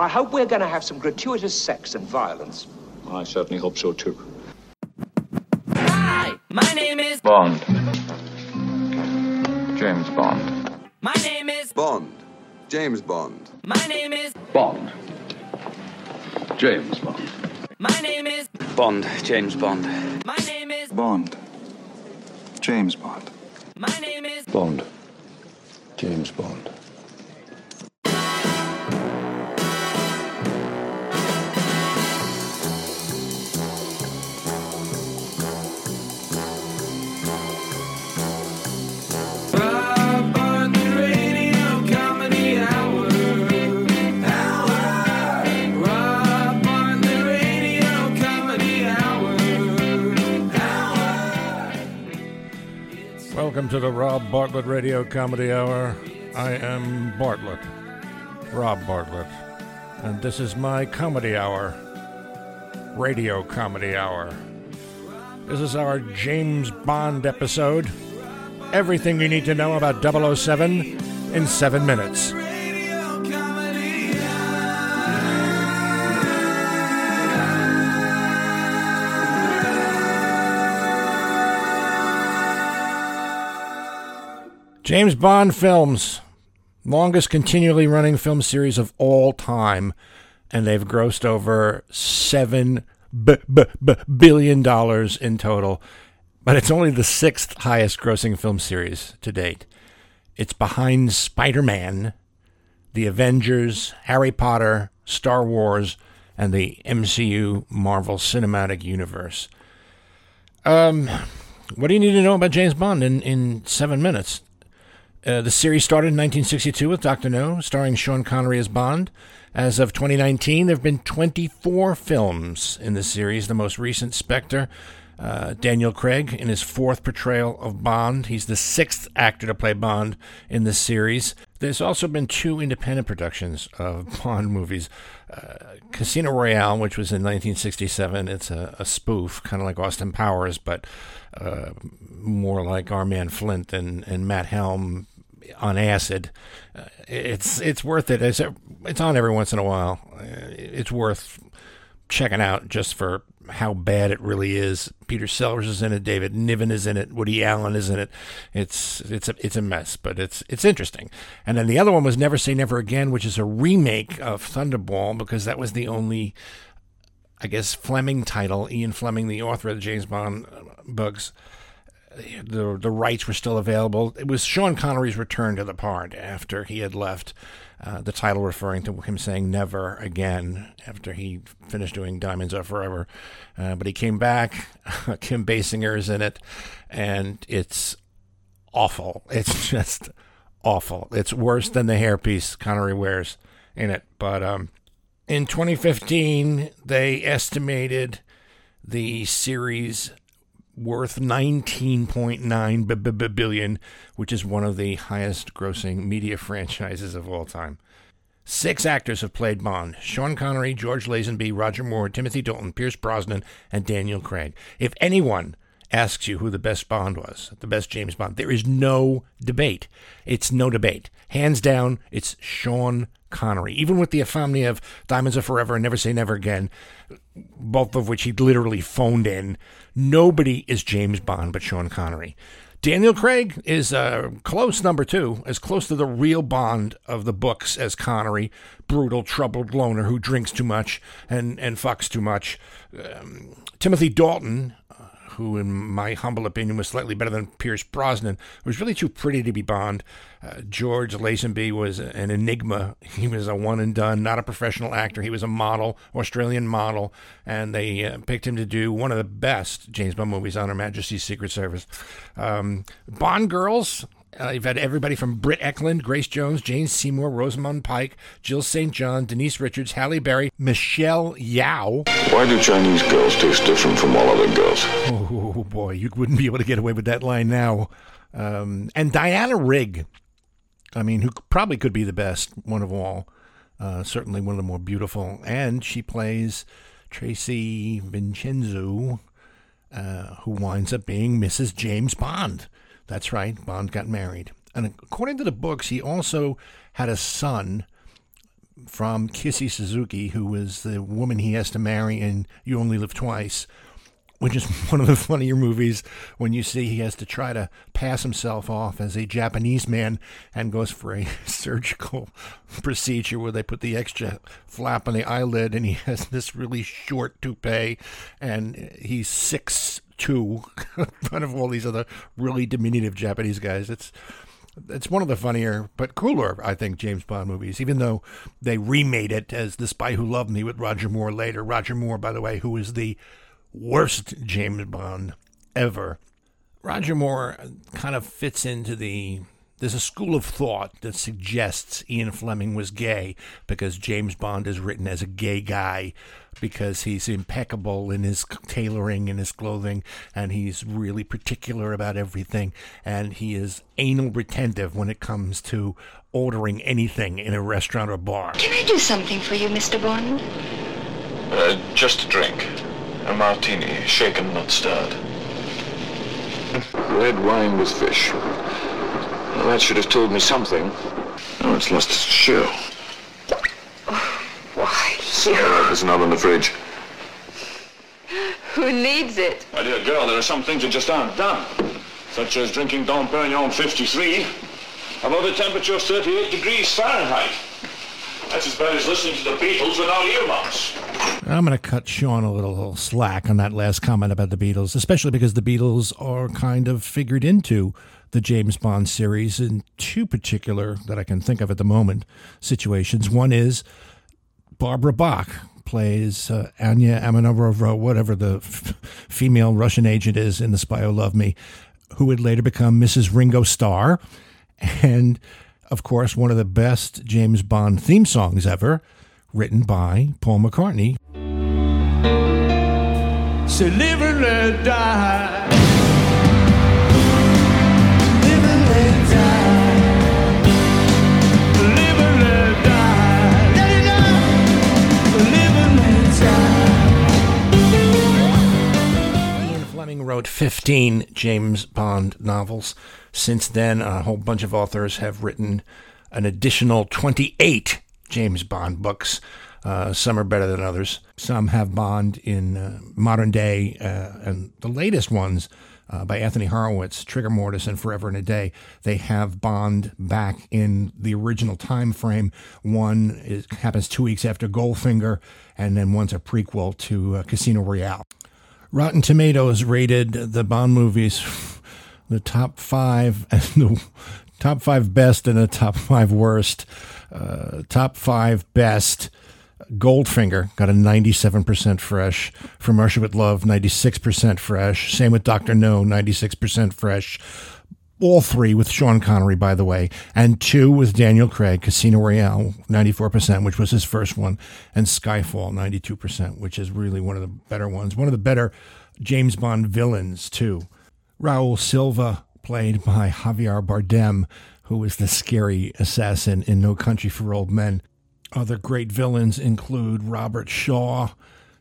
I hope we're going to have some gratuitous sex and violence. I certainly hope so too. Hi, my name is. Bond. James Bond. My name is. Bond. James Bond. My name is. Bond. James Bond. My name is. Bond. James Bond. My name is. Bond. James Bond. My name is. Bond. James Bond. To the Rob Bartlett Radio Comedy Hour. I am Bartlett, Rob Bartlett, and this is my comedy hour, radio comedy hour. This is our James Bond episode. Everything you need to know about 007 in seven minutes. James Bond films, longest continually running film series of all time, and they've grossed over seven b- b- b- billion dollars in total. But it's only the sixth highest grossing film series to date. It's behind Spider Man, The Avengers, Harry Potter, Star Wars, and the MCU Marvel Cinematic Universe. Um, what do you need to know about James Bond in, in seven minutes? Uh, the series started in 1962 with Dr. No, starring Sean Connery as Bond. As of 2019, there have been 24 films in the series. The most recent, Spectre, uh, Daniel Craig in his fourth portrayal of Bond. He's the sixth actor to play Bond in the series. There's also been two independent productions of Bond movies. Uh, Casino Royale, which was in 1967, it's a, a spoof, kind of like Austin Powers, but uh, more like our man Flint and, and Matt Helm on acid. Uh, it's it's worth it. It's it's on every once in a while. Uh, it's worth checking out just for how bad it really is. Peter Sellers is in it. David Niven is in it. Woody Allen is in it. It's it's a it's a mess, but it's it's interesting. And then the other one was Never Say Never Again, which is a remake of Thunderball because that was the only. I guess Fleming title, Ian Fleming, the author of the James Bond books, the the rights were still available. It was Sean Connery's return to the part after he had left. Uh, the title referring to him saying "never again" after he finished doing Diamonds Are Forever. Uh, but he came back. Kim Basinger is in it, and it's awful. It's just awful. It's worse than the hairpiece Connery wears in it. But um, in 2015, they estimated the series worth 19.9 billion, which is one of the highest grossing media franchises of all time. Six actors have played Bond Sean Connery, George Lazenby, Roger Moore, Timothy Dalton, Pierce Brosnan, and Daniel Craig. If anyone asks you who the best Bond was, the best James Bond, there is no debate. It's no debate. Hands down, it's Sean Connery. Even with the infamy of Diamonds Are Forever and Never Say Never Again, both of which he literally phoned in, nobody is James Bond but Sean Connery. Daniel Craig is uh, close number two, as close to the real Bond of the books as Connery, brutal, troubled loner who drinks too much and, and fucks too much. Um, Timothy Dalton, who, in my humble opinion, was slightly better than Pierce Brosnan, was really too pretty to be Bond. Uh, George Lazenby was an enigma. He was a one and done, not a professional actor. He was a model, Australian model, and they uh, picked him to do one of the best James Bond movies on Her Majesty's Secret Service. Um, Bond girls, uh, you've had everybody from Britt Ekland, Grace Jones, Jane Seymour, Rosamund Pike, Jill St. John, Denise Richards, Halle Berry, Michelle Yeoh. Why do Chinese girls taste different from all other girls? Oh boy, you wouldn't be able to get away with that line now. Um, and Diana Rigg, I mean, who probably could be the best one of all. Uh, certainly one of the more beautiful. And she plays Tracy Vincenzo, uh, who winds up being Mrs. James Bond. That's right, Bond got married. And according to the books, he also had a son from Kissy Suzuki, who was the woman he has to marry in You Only Live Twice, which is one of the funnier movies when you see he has to try to pass himself off as a Japanese man and goes for a surgical procedure where they put the extra flap on the eyelid and he has this really short toupee and he's six two in front of all these other really diminutive Japanese guys. It's it's one of the funnier but cooler, I think, James Bond movies, even though they remade it as The Spy Who Loved Me with Roger Moore later. Roger Moore, by the way, who is the worst James Bond ever. Roger Moore kind of fits into the. There's a school of thought that suggests Ian Fleming was gay because James Bond is written as a gay guy because he's impeccable in his tailoring and his clothing and he's really particular about everything and he is anal retentive when it comes to ordering anything in a restaurant or bar. Can I do something for you, Mr. Bond? Uh, just a drink. A martini, shaken, not stirred. Red wine with fish. Well, that should have told me something. Oh, it's lost its shell. Why, you... Uh, there's another in the fridge. Who needs it? My dear girl, there are some things that just aren't done. Such as drinking Dom Perignon 53 above a temperature of 38 degrees Fahrenheit. That's as bad as listening to the Beatles without earmuffs. I'm going to cut Sean a little slack on that last comment about the Beatles, especially because the Beatles are kind of figured into the James Bond series in two particular, that I can think of at the moment, situations. One is Barbara Bach plays uh, Anya Amanova, whatever the f- female Russian agent is in The Spy Who Loved Me, who would later become Mrs. Ringo Starr. And, of course, one of the best James Bond theme songs ever, written by Paul McCartney. So live and let die. Live and let die. Live and let die. Let it out. Live and let die. Ian Fleming wrote 15 James Bond novels. Since then, a whole bunch of authors have written an additional 28 James Bond books. Uh, some are better than others. Some have Bond in uh, modern day, uh, and the latest ones uh, by Anthony Horowitz, Trigger Mortis, and Forever and a Day. They have Bond back in the original time frame. One is, happens two weeks after Goldfinger, and then one's a prequel to uh, Casino Royale. Rotten Tomatoes rated the Bond movies the top five and the top five best and the top five worst. Uh, top five best. Goldfinger got a 97% fresh. From Russia with Love, 96% fresh. Same with Dr. No, 96% fresh. All three with Sean Connery, by the way, and two with Daniel Craig, Casino Royale, 94%, which was his first one, and Skyfall, 92%, which is really one of the better ones. One of the better James Bond villains, too. Raul Silva, played by Javier Bardem, who was the scary assassin in No Country for Old Men. Other great villains include Robert Shaw,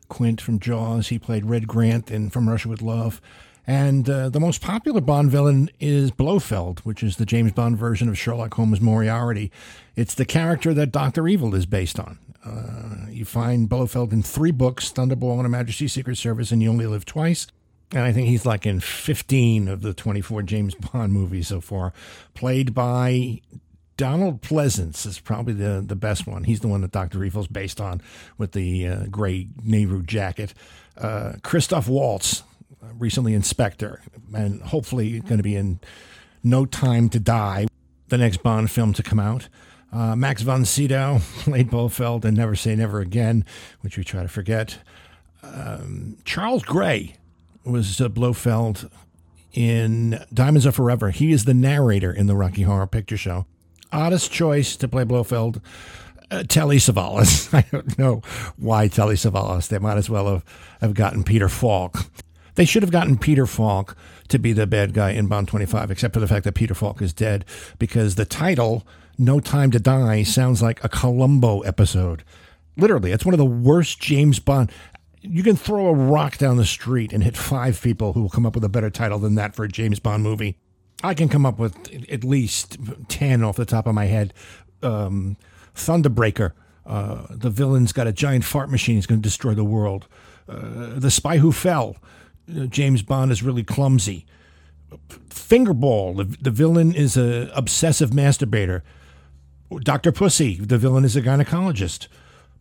Quint from Jaws. He played Red Grant in From Russia with Love. And uh, the most popular Bond villain is Blofeld, which is the James Bond version of Sherlock Holmes Moriarty. It's the character that Dr. Evil is based on. Uh, you find Blofeld in three books Thunderball and Her Majesty's Secret Service, and You Only Live Twice. And I think he's like in 15 of the 24 James Bond movies so far. Played by Donald Pleasence is probably the, the best one. He's the one that Dr. Evil's based on with the uh, gray Nehru jacket. Uh, Christoph Waltz, recently in Spectre, and hopefully going to be in No Time to Die, the next Bond film to come out. Uh, Max von Sydow played Blofeld and Never Say Never Again, which we try to forget. Um, Charles Gray was uh, Blofeld in Diamonds Are Forever. He is the narrator in the Rocky Horror Picture Show. Oddest choice to play Blofeld, uh, Telly Savalas. I don't know why Telly Savalas. They might as well have, have gotten Peter Falk. They should have gotten Peter Falk to be the bad guy in Bond 25, except for the fact that Peter Falk is dead, because the title, No Time to Die, sounds like a Columbo episode. Literally, it's one of the worst James Bond. You can throw a rock down the street and hit five people who will come up with a better title than that for a James Bond movie. I can come up with at least 10 off the top of my head. Um, Thunderbreaker Uh, the villain's got a giant fart machine. He's going to destroy the world. Uh, the Spy Who Fell. Uh, James Bond is really clumsy. Fingerball. The, the villain is a obsessive masturbator. Dr. Pussy. The villain is a gynecologist.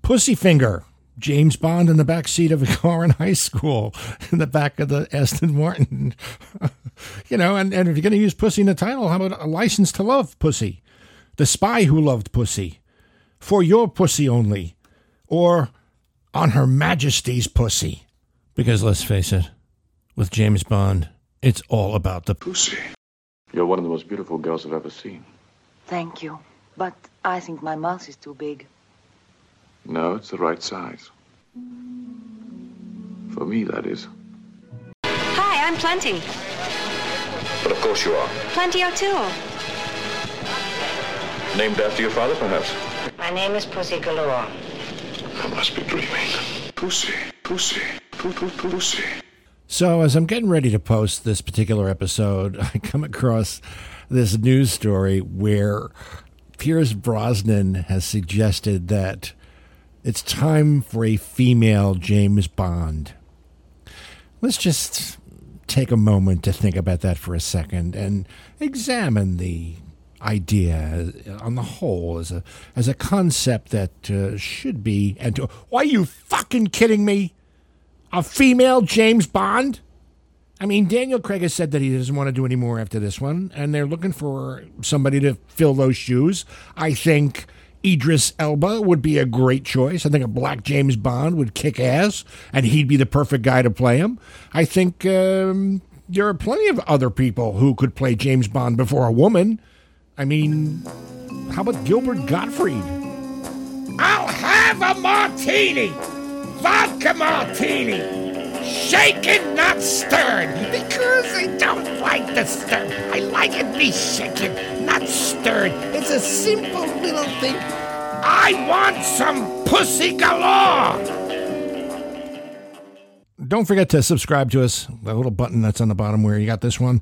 Pussyfinger. James Bond in the back seat of a car in high school, in the back of the Aston Martin. you know, and, and if you're going to use pussy in the title, how about a license to love pussy? The spy who loved pussy. For your pussy only. Or on Her Majesty's pussy. Because let's face it, with James Bond, it's all about the Pussy. You're one of the most beautiful girls I've ever seen. Thank you. But I think my mouth is too big. No, it's the right size. For me, that is. Hi, I'm Plenty. But of course you are. Plenty O'Toole. Named after your father, perhaps? My name is Pussy Galore. I must be dreaming. Pussy, pussy, poo poo pussy. So, as I'm getting ready to post this particular episode, I come across this news story where Pierce Brosnan has suggested that it's time for a female James Bond. Let's just take a moment to think about that for a second and examine the idea on the whole as a as a concept that uh, should be and to, why are you fucking kidding me? A female James Bond? I mean Daniel Craig has said that he doesn't want to do any more after this one and they're looking for somebody to fill those shoes. I think Idris Elba would be a great choice. I think a black James Bond would kick ass, and he'd be the perfect guy to play him. I think um, there are plenty of other people who could play James Bond before a woman. I mean, how about Gilbert Gottfried? I'll have a martini, vodka martini. Shaken, not stirred, because I don't like the stir. I like it be shaken, not stirred. It's a simple little thing. I want some pussy galore. Don't forget to subscribe to us. The little button that's on the bottom where you got this one.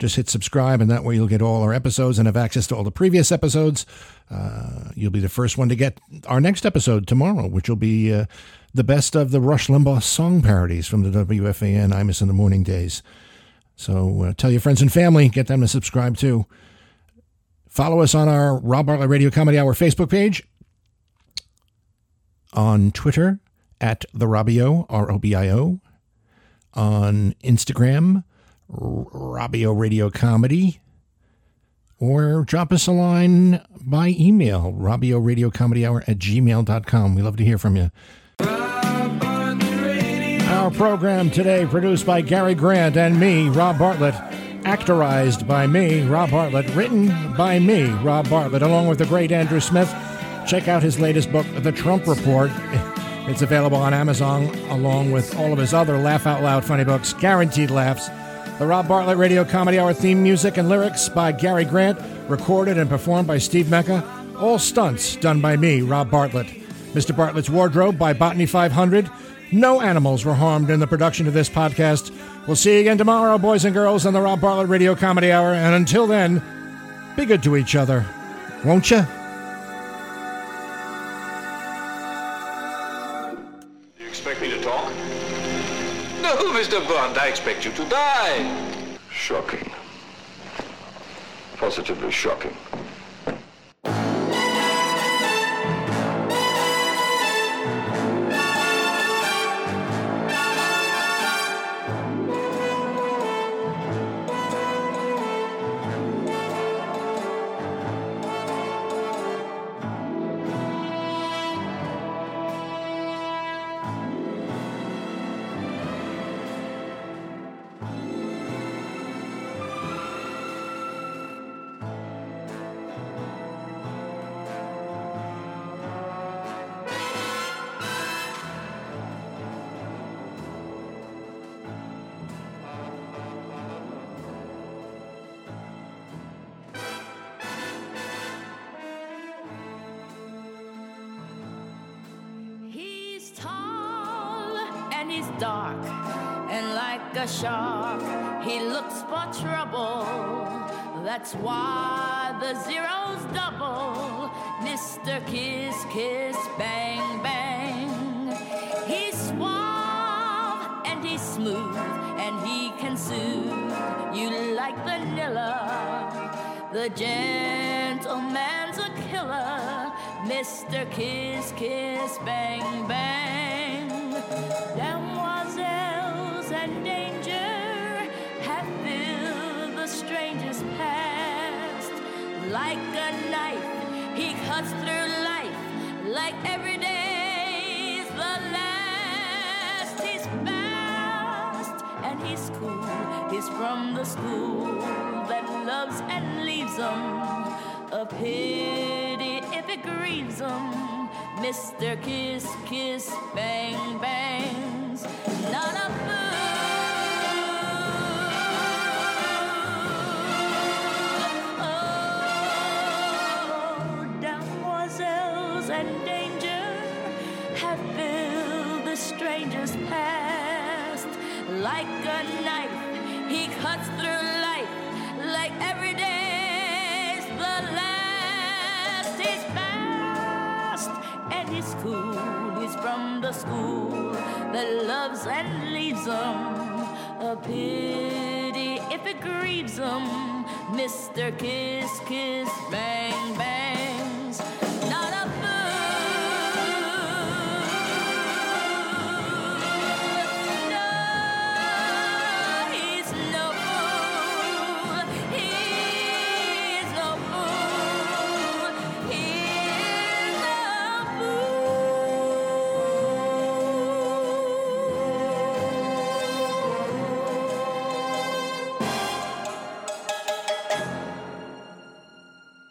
Just hit subscribe, and that way you'll get all our episodes and have access to all the previous episodes. Uh, you'll be the first one to get our next episode tomorrow, which will be uh, the best of the Rush Limbaugh song parodies from the WFAN Imus in the Morning days. So uh, tell your friends and family, get them to subscribe too. Follow us on our Rob Bartlett Radio Comedy Hour Facebook page, on Twitter at the Robio, R O B I O, on Instagram, Robio Radio Comedy, or drop us a line by email, Robio Radio Comedy Hour at gmail.com. We love to hear from you. Our program today produced by Gary Grant and me, Rob Bartlett. Actorized by me, Rob Bartlett. Written by me, Rob Bartlett, along with the great Andrew Smith. Check out his latest book, The Trump Report. It's available on Amazon, along with all of his other laugh out loud funny books, guaranteed laughs. The Rob Bartlett Radio Comedy Hour theme music and lyrics by Gary Grant, recorded and performed by Steve Mecca. All stunts done by me, Rob Bartlett. Mr. Bartlett's Wardrobe by Botany 500. No animals were harmed in the production of this podcast. We'll see you again tomorrow, boys and girls, on the Rob Bartlett Radio Comedy Hour. And until then, be good to each other, won't you? You expect me to talk? No, Mr. Bond, I expect you to die. Shocking. Positively shocking. Dark and like a shark. He looks for trouble. That's why the zeros double. Mr. Kiss Kiss Bang Bang. He's suave and he's smooth and he can soothe you like vanilla. The gentleman's a killer, Mr. Kiss Kiss Bang Bang. Demoiselles and danger have filled the stranger's past like a knife. He cuts through life like every day's the last. He's fast and he's cool. He's from the school that loves and leaves him. A pity if it grieves him. Mr. Kiss Kiss Bang Bangs. Not a and leaves him. A pity if it grieves him. Mr. Kiss Kiss Bang Bang.